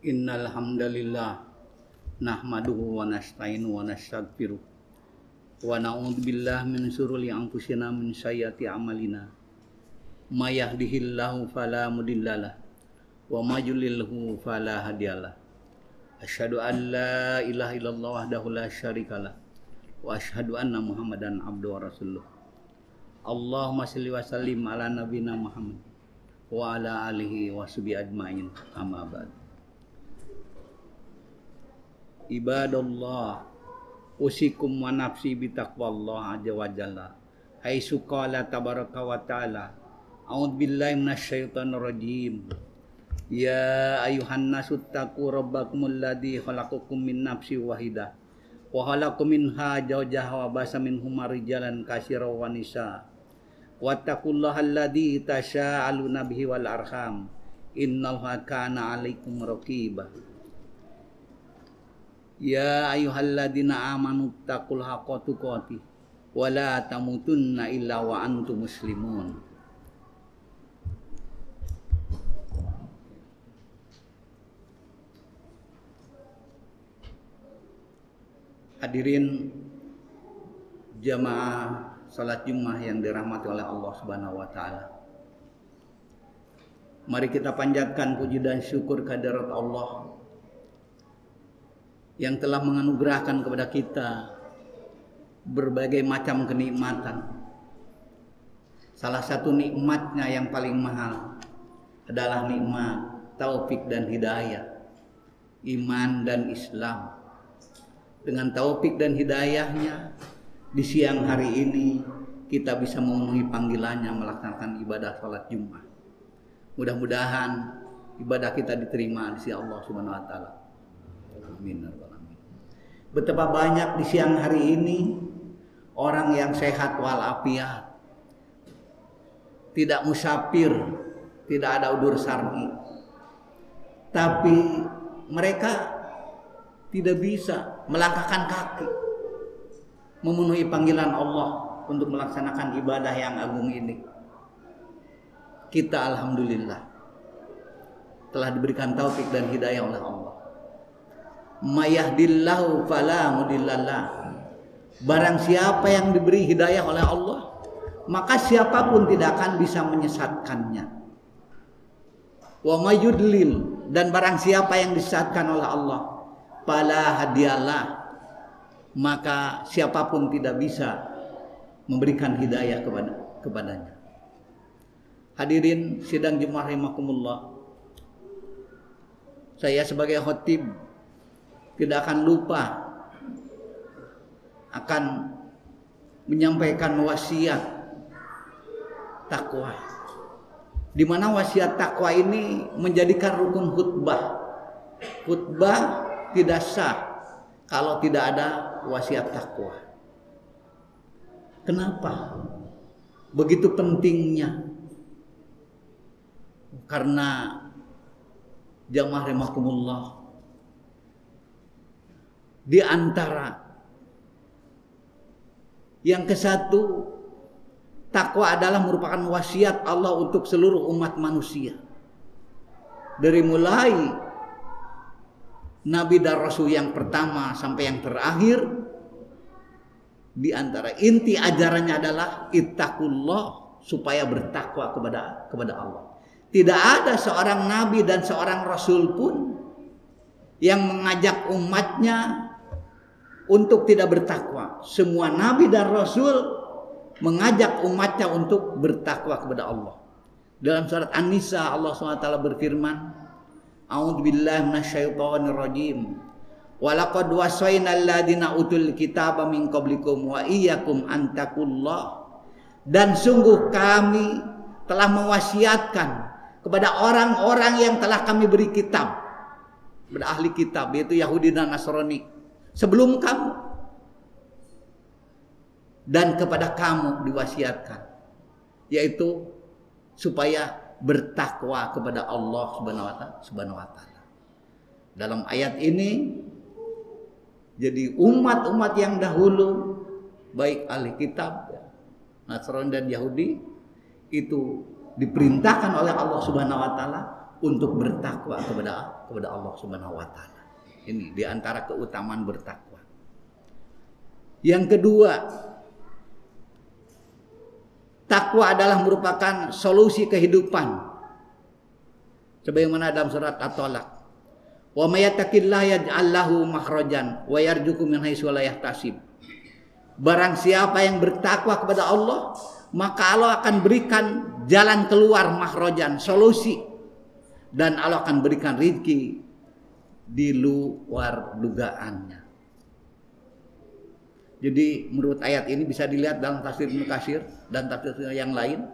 Innal hamdalillah nahmaduhu wa nasta'inu wa nastaghfiruh. Wa na'udzu billahi min shururi anfusina min sayyiati a'malina. May yahdihillahu fala mudhillalah wa may yudlilhu fala hadiyalah asyhadu an la ilaha illallah wahdahu la syarikalah wa asyhadu anna muhammadan abduhu wa rasuluh. Allahumma shalli wa sallim ala nabiyina Muhammad wa ala alihi wa sahbihi ajmain. Amma ba'd ibadallah. Usikum wa nafsi bitaqwallah azza wa jalla. Haitsu qala tabaraka wa taala a'udzu billahi minasyaitonir rajim. Ya ayuhan nasu taqu rabbakumul ladzi khalaqakum min nafsin wahidah wa khalaqakum minha zawjaha wa basa minhum rijalan katsiran wa nisaa wattaqullaha alladzi tasyaaluna bihi wal arham. Innallaha kana 'alaikum raqiba Ya ayyuhalladzina amanu taqul haqqa tuqatih wa la tamutunna illa wa antum muslimun Hadirin jamaah salat Jumat yang dirahmati oleh Allah Subhanahu wa taala. Mari kita panjatkan puji dan syukur kehadirat Allah yang telah menganugerahkan kepada kita berbagai macam kenikmatan. Salah satu nikmatnya yang paling mahal adalah nikmat taufik dan hidayah, iman dan Islam. Dengan taufik dan hidayahnya, di siang hari ini kita bisa memenuhi panggilannya melaksanakan ibadah sholat Jumat. Mudah-mudahan ibadah kita diterima di sisi Allah Subhanahu wa taala. Amin. Betapa banyak di siang hari ini orang yang sehat walafiat. Tidak musafir, tidak ada udur sarmi. Tapi mereka tidak bisa melangkahkan kaki memenuhi panggilan Allah untuk melaksanakan ibadah yang agung ini. Kita alhamdulillah telah diberikan taufik dan hidayah oleh Allah. Mayahdillahu fala mudillalah. Barang siapa yang diberi hidayah oleh Allah, maka siapa pun tidak akan bisa menyesatkannya. Wa mayudlil dan barang siapa yang disesatkan oleh Allah, fala hadiyalah. Maka siapa pun tidak bisa memberikan hidayah kepada kepadanya. Hadirin sidang Jumat rahimakumullah. Saya sebagai khotib tidak akan lupa akan menyampaikan wasiat takwa. Di mana wasiat takwa ini menjadikan rukun khutbah. Khutbah tidak sah kalau tidak ada wasiat takwa. Kenapa? Begitu pentingnya. Karena jamaah rahimakumullah di antara yang ke satu takwa adalah merupakan wasiat Allah untuk seluruh umat manusia. Dari mulai Nabi dan Rasul yang pertama sampai yang terakhir di antara inti ajarannya adalah ittaqullah supaya bertakwa kepada kepada Allah. Tidak ada seorang nabi dan seorang rasul pun yang mengajak umatnya untuk tidak bertakwa. Semua nabi dan rasul mengajak umatnya untuk bertakwa kepada Allah. Dalam surat An-Nisa Allah SWT berfirman, A'udzu billahi minasyaitonir rajim. Walaqad wasayna alladziina utul kitaba min qablikum wa iyyakum an Dan sungguh kami telah mewasiatkan kepada orang-orang yang telah kami beri kitab. Kepada ahli kitab yaitu Yahudi dan Nasrani sebelum kamu dan kepada kamu diwasiatkan yaitu supaya bertakwa kepada Allah Subhanahu wa taala. Dalam ayat ini jadi umat-umat yang dahulu baik ahli kitab Nasrani dan Yahudi itu diperintahkan oleh Allah Subhanahu wa taala untuk bertakwa kepada kepada Allah Subhanahu wa taala. Ini di antara keutamaan bertakwa. Yang kedua, takwa adalah merupakan solusi kehidupan. Sebagaimana dalam surat At-Talaq. Wa may yattaqillaha yaj'al lahu makhrajan wa yarzuqhu min haitsu la yahtasib. Barang siapa yang bertakwa kepada Allah, maka Allah akan berikan jalan keluar makhrajan, solusi. Dan Allah akan berikan rezeki di luar dugaannya. Jadi menurut ayat ini bisa dilihat dalam tafsir Ibnu Katsir dan tafsir yang lain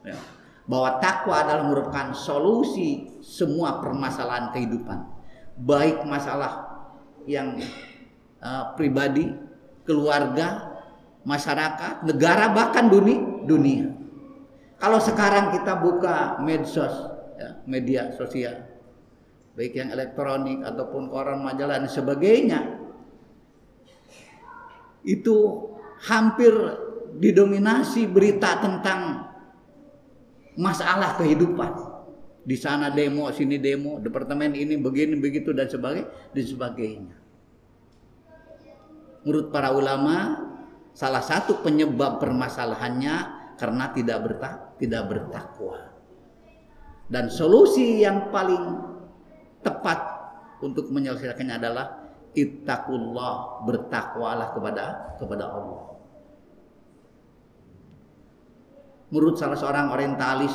ya, bahwa takwa adalah merupakan solusi semua permasalahan kehidupan, baik masalah yang uh, pribadi, keluarga, masyarakat, negara bahkan dunia. dunia. Kalau sekarang kita buka medsos, ya, media sosial, baik yang elektronik ataupun koran majalah dan sebagainya, itu hampir didominasi berita tentang masalah kehidupan. Di sana demo, sini demo, departemen ini begini begitu dan sebagainya dan sebagainya. Menurut para ulama, salah satu penyebab permasalahannya karena tidak bertak tidak bertakwa. Dan solusi yang paling tepat untuk menyelesaikannya adalah ittaqullah bertakwalah kepada kepada Allah. Menurut salah seorang orientalis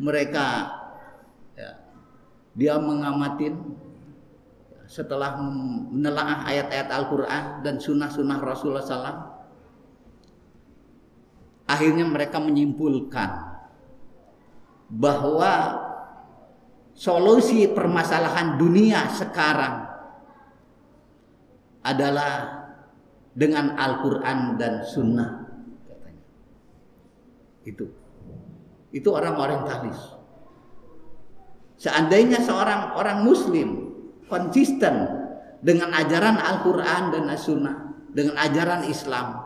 mereka ya, dia mengamatin setelah menelaah ayat-ayat Al-Quran dan sunnah-sunnah Rasulullah SAW akhirnya mereka menyimpulkan bahwa solusi permasalahan dunia sekarang adalah dengan Al-Quran dan Sunnah katanya. Itu. Itu orang orientalis. Seandainya seorang orang muslim konsisten dengan ajaran Al-Quran dan As-Sunnah, dengan ajaran Islam,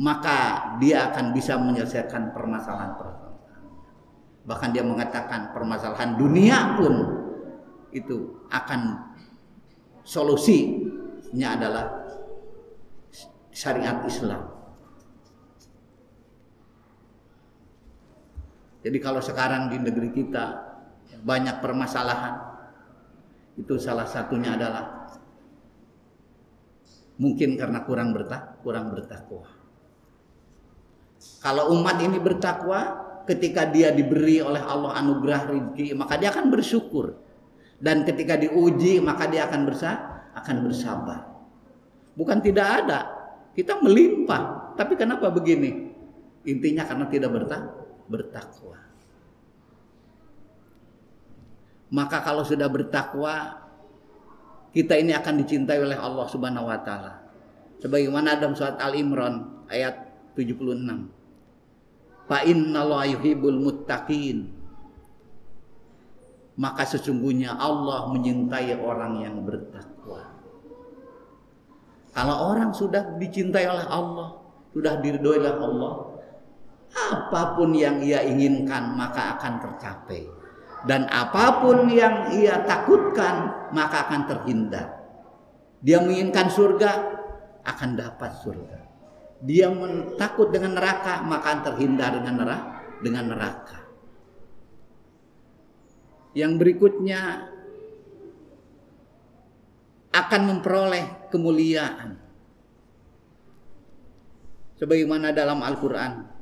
maka dia akan bisa menyelesaikan permasalahan-permasalahan Bahkan dia mengatakan permasalahan dunia pun itu akan solusinya adalah syariat Islam. Jadi kalau sekarang di negeri kita banyak permasalahan, itu salah satunya adalah mungkin karena kurang bertak kurang bertakwa. Kalau umat ini bertakwa, ketika dia diberi oleh Allah anugerah rezeki, maka dia akan bersyukur. Dan ketika diuji, maka dia akan bersa akan bersabar. Bukan tidak ada, kita melimpah. Tapi kenapa begini? Intinya karena tidak bertak bertakwa. Maka kalau sudah bertakwa, kita ini akan dicintai oleh Allah Subhanahu wa taala. Sebagaimana dalam surat Al Imran ayat 76. Fa innallaha yuhibbul muttaqin. Maka sesungguhnya Allah menyintai orang yang bertakwa. Kalau orang sudah dicintai oleh Allah, sudah diridhoi oleh Allah, apa pun yang ia inginkan maka akan tercapai. Dan apa pun yang ia takutkan maka akan terhindar. Dia menginginkan surga akan dapat surga dia takut dengan neraka maka terhindar dengan neraka dengan neraka. Yang berikutnya akan memperoleh kemuliaan. Sebagaimana dalam Al-Qur'an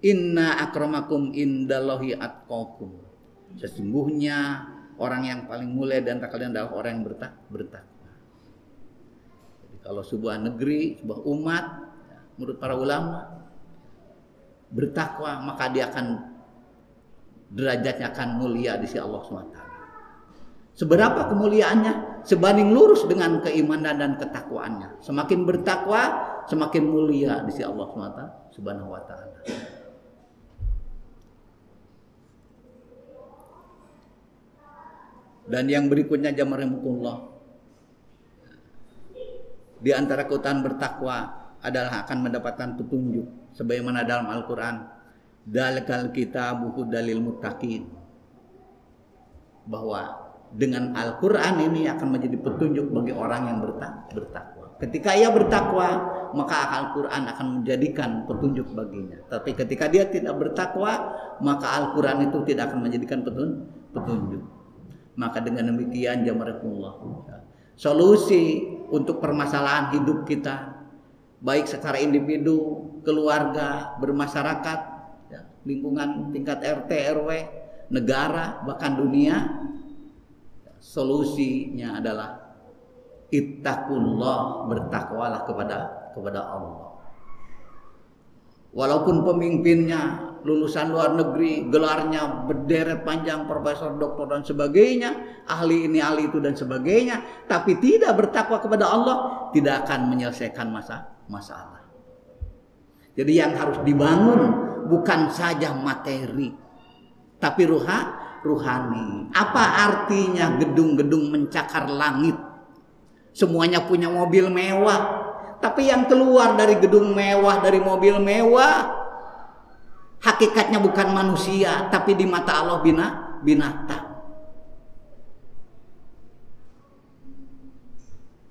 Inna akramakum indallahi atqakum. Sesungguhnya orang yang paling mulia dan tak kalian adalah orang yang bertak bertak kalau sebuah negeri, sebuah umat, ya, menurut para ulama, bertakwa maka dia akan derajatnya akan mulia di sisi Allah SWT. Seberapa kemuliaannya? Sebanding lurus dengan keimanan dan ketakwaannya. Semakin bertakwa, semakin mulia di sisi Allah SWT Subhanahu wa taala. Dan yang berikutnya jamarahmatullah di antara keutamaan bertakwa adalah akan mendapatkan petunjuk sebagaimana dalam Al-Qur'an kita buku dalil muttaqin bahwa dengan Al-Quran ini akan menjadi petunjuk bagi orang yang bertakwa. Ketika ia bertakwa, maka Al-Quran akan menjadikan petunjuk baginya. Tapi ketika dia tidak bertakwa, maka Al-Quran itu tidak akan menjadikan petunjuk. Maka dengan demikian jamarakumullah. Solusi untuk permasalahan hidup kita, baik secara individu, keluarga, bermasyarakat, ya, lingkungan tingkat RT, RW, negara, bahkan dunia, solusinya adalah ittaqullah bertakwalah kepada kepada Allah. Walaupun pemimpinnya lulusan luar negeri, gelarnya berderet panjang, profesor, doktor dan sebagainya, ahli ini, ahli itu dan sebagainya, tapi tidak bertakwa kepada Allah, tidak akan menyelesaikan masa masalah. Jadi yang harus dibangun bukan saja materi, tapi ruha ruhani. Apa artinya gedung-gedung mencakar langit? Semuanya punya mobil mewah. Tapi yang keluar dari gedung mewah, dari mobil mewah, hakikatnya bukan manusia, tapi di mata Allah bina, binatang.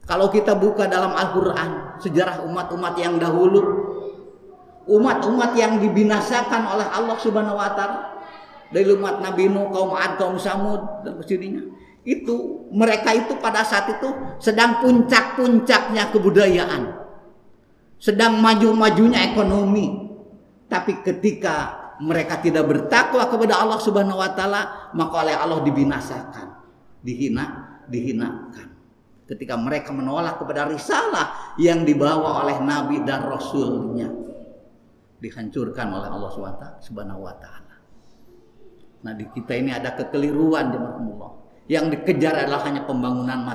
Kalau kita buka dalam Al-Quran, sejarah umat-umat yang dahulu, umat-umat yang dibinasakan oleh Allah Subhanahu wa Ta'ala, dari umat Nabi Nuh, kaum Ad, kaum Samud dan ke sininya. Itu mereka itu pada saat itu sedang puncak-puncaknya kebudayaan. Sedang maju-majunya ekonomi. Tapi ketika mereka tidak bertakwa kepada Allah Subhanahu wa taala, maka oleh Allah dibinasakan, dihina, dihinakan. Ketika mereka menolak kepada risalah yang dibawa oleh nabi dan rasulnya, dihancurkan oleh Allah Subhanahu wa taala. Nah di kita ini ada kekeliruan jemaah Yang dikejar adalah hanya pembangunan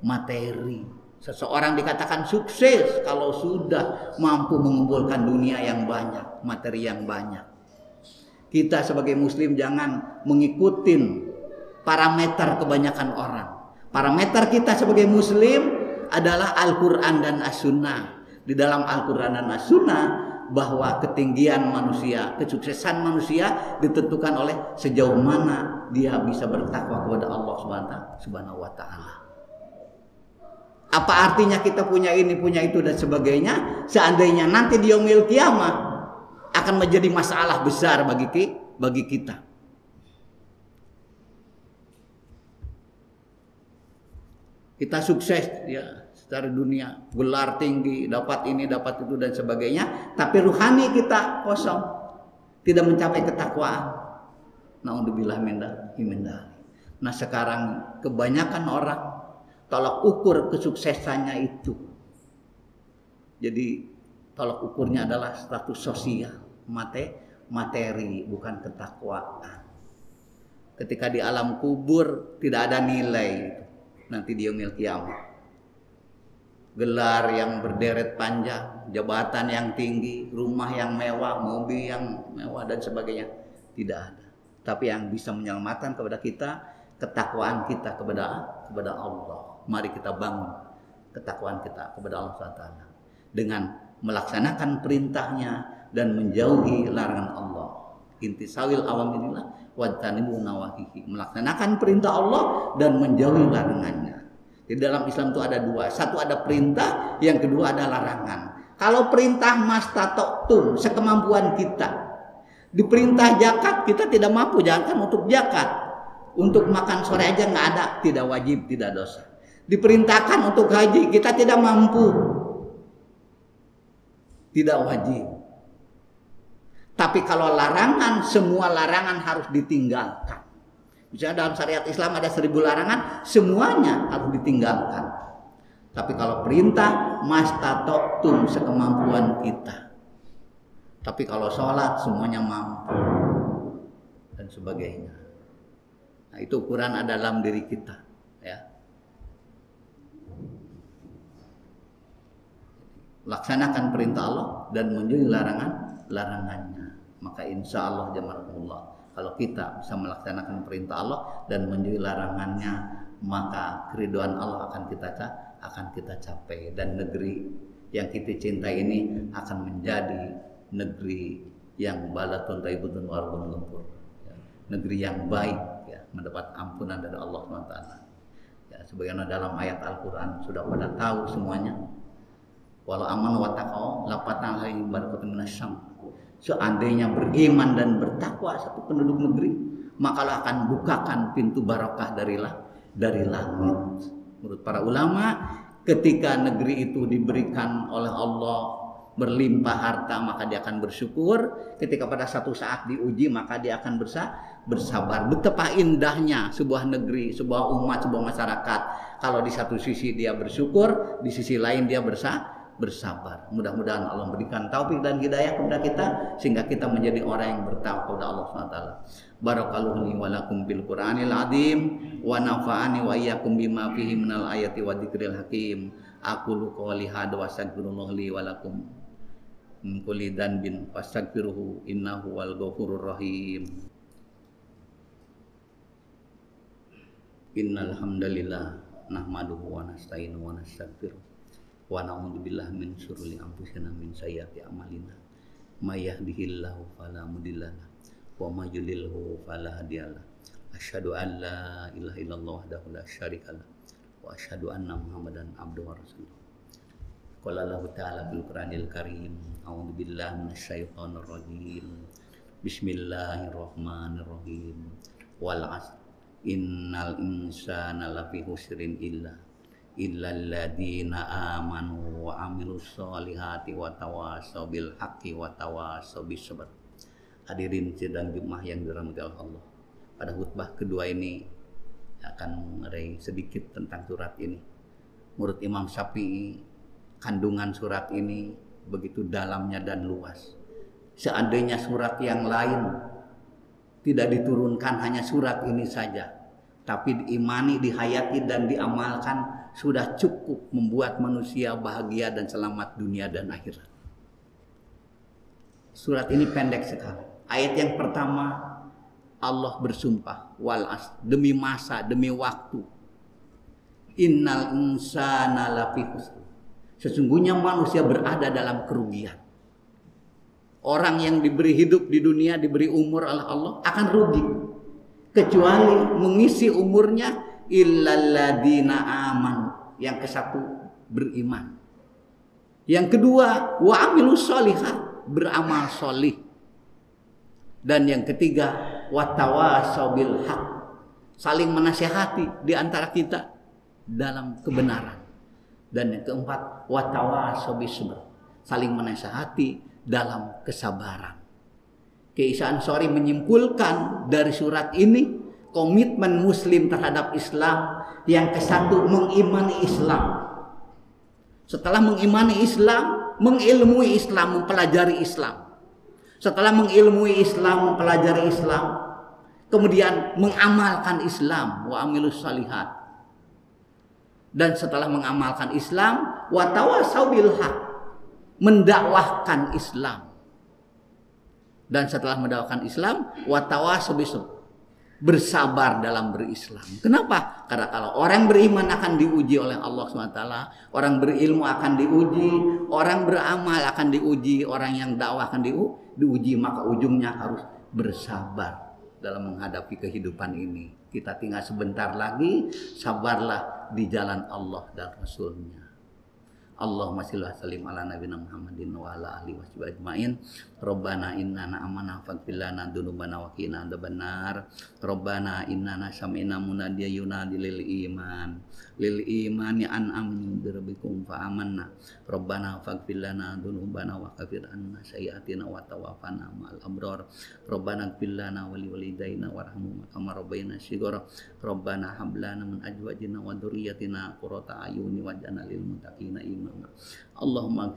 materi. Seseorang dikatakan sukses kalau sudah mampu mengumpulkan dunia yang banyak, materi yang banyak. Kita sebagai muslim jangan mengikuti parameter kebanyakan orang. Parameter kita sebagai muslim adalah Al-Quran dan As-Sunnah. Di dalam Al-Quran dan As-Sunnah bahwa ketinggian manusia, kesuksesan manusia ditentukan oleh sejauh mana dia bisa bertakwa kepada Allah Subhanahu wa taala. Apa artinya kita punya ini, punya itu dan sebagainya? Seandainya nanti di yaumil kiamah akan menjadi masalah besar bagi bagi kita. Kita sukses ya secara dunia, gelar tinggi, dapat ini, dapat itu dan sebagainya, tapi ruhani kita kosong, tidak mencapai ketakwaan. Naudzubillah mindah Nah sekarang kebanyakan orang tolak ukur kesuksesannya itu. Jadi tolak ukurnya adalah status sosial, mate, materi, bukan ketakwaan. Ketika di alam kubur tidak ada nilai nanti dia yaumil kiamat gelar yang berderet panjang, jabatan yang tinggi, rumah yang mewah, mobil yang mewah dan sebagainya tidak ada. Tapi yang bisa menyelamatkan kepada kita ketakwaan kita kepada kepada Allah. Mari kita bangun ketakwaan kita kepada Allah SWT dengan melaksanakan perintahnya dan menjauhi larangan Allah. Inti sawil awam inilah wajtanibu nawahihi. Melaksanakan perintah Allah dan menjauhi larangannya. Di dalam Islam itu ada dua. Satu ada perintah, yang kedua ada larangan. Kalau perintah mas tum sekemampuan kita. Diperintah jakat kita tidak mampu jangan untuk jakat. Untuk makan sore aja nggak ada, tidak wajib, tidak dosa. Diperintahkan untuk haji kita tidak mampu. Tidak wajib. Tapi kalau larangan, semua larangan harus ditinggalkan. Misalnya dalam syariat Islam ada seribu larangan, semuanya harus ditinggalkan. Tapi kalau perintah, tum sekemampuan kita. Tapi kalau sholat semuanya mampu dan sebagainya. Nah itu ukuran ada dalam diri kita. Ya. Laksanakan perintah Allah dan menjauhi larangan larangannya. Maka insya Allah jamaah kalau kita bisa melaksanakan perintah Allah dan menjauhi larangannya, maka keriduan Allah akan kita akan kita capai. Dan negeri yang kita cintai ini akan menjadi negeri yang balatun taibutun warbun ya. negeri yang baik ya mendapat ampunan dari Allah SWT ya sebagaimana dalam ayat Al-Quran sudah pada tahu semuanya. Walau aman wa taqaw lapatan hari barakatun minasyam seandainya beriman dan bertakwa satu penduduk negeri maka akan bukakan pintu barokah dari lah dari langit. Menurut para ulama ketika negeri itu diberikan oleh Allah berlimpah harta maka dia akan bersyukur. Ketika pada satu saat diuji maka dia akan bersa bersabar. Betapa indahnya sebuah negeri sebuah umat sebuah masyarakat. Kalau di satu sisi dia bersyukur di sisi lain dia bersa bersabar. Mudah-mudahan Allah memberikan taufik dan hidayah kepada kita sehingga kita menjadi orang yang bertakwa kepada Allah SWT barakallahu li wa lakum bil qur'anil azim wa nafa'ani wa iyyakum bima fihi minal ayati wa dzikril hakim. Aku qouli hada wa astaghfirullah li wa lakum min kulli dhanbin fastaghfiruhu innahu wal ghafurur rahim. Innal hamdalillah nahmaduhu wa nasta'inu wa nastaghfiruh wa na'udzu billahi min syururi anfusina min sayyiati a'malina. May yahdihillahu fala mudhillalah wa may yudlilhu fala hadiyalah asyhadu an la ilaha illallah wahdahu la syarikalah wa asyhadu anna muhammadan abduhu wa rasuluh Qala Allah Ta'ala fil Qur'anil Karim A'udzu billahi minasyaitonir rajim Bismillahirrahmanirrahim. Wal 'asr. Innal insana lafi husrin illa illal ladzina amanu wa amilus solihati wa tawasaw bil haqqi wa tawasaw bis sabr. Hadirin sidang Jumat yang dirahmati Allah. Pada khutbah kedua ini akan mengerai sedikit tentang surat ini. Menurut Imam Syafi'i kandungan surat ini begitu dalamnya dan luas. Seandainya surat yang lain tidak diturunkan hanya surat ini saja, tapi diimani, dihayati dan diamalkan sudah cukup membuat manusia bahagia dan selamat dunia dan akhirat. Surat ini pendek sekali. Ayat yang pertama Allah bersumpah wal as demi masa, demi waktu. Innal insana lafi Sesungguhnya manusia berada dalam kerugian. Orang yang diberi hidup di dunia, diberi umur oleh Allah akan rugi. Kecuali mengisi umurnya illalladina aman. Yang ke satu beriman. Yang kedua wa amilu solihat beramal solih. Dan yang ketiga watawasaw bil haq saling menasehati di antara kita dalam kebenaran. Dan yang keempat, watawasobisme, saling menasihati dalam kesabaran. Keisaan Ansori menyimpulkan dari surat ini komitmen Muslim terhadap Islam yang kesatu mengimani Islam. Setelah mengimani Islam, mengilmui Islam, mempelajari Islam. Setelah mengilmui Islam, mempelajari Islam, kemudian mengamalkan Islam wa amilus salihat dan setelah mengamalkan Islam watawasau bil haq mendakwahkan Islam dan setelah mendakwahkan Islam watawasau bisu bersabar dalam berislam. Kenapa? Karena kalau orang beriman akan diuji oleh Allah SWT, orang berilmu akan diuji, orang beramal akan diuji, orang yang dakwah akan diuji, maka ujungnya harus bersabar dalam menghadapi kehidupan ini. Kita tinggal sebentar lagi, sabarlah di jalan Allah dan Rasulnya. Allahumma salli ala nabiyina Muhammadin wa ala alihi wa ajmain. Rabbana innana amanna faghfir lana dzunubana wa qina adzabannar. Rabbana innana sami'na munadiya yunadi lil iman. Lil imani an aminu bi fa amanna. Rabbana faghfir lana dzunubana wa kafir anna sayyi'atina wa tawaffana ma'al abrar. Rabbana ighfir lana wa li walidayna warhamhum kama rabbayana shighara. Rabbana hab lana min azwajina wa ayuni waj'alna lil muttaqina imama. Allahumma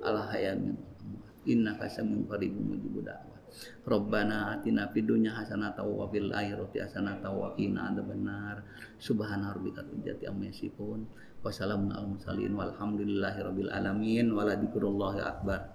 ala hayamin innaka samiun qaribun mujibud da'wat Rabbana atina fid dunya hasanatan wa fil akhirati hasanatan wa qina adzabannar. Subhana rabbika rabbil amma yasifun. Wa salamun alal mursalin. Walhamdulillahi rabbil alamin. Wala dzikrullahi akbar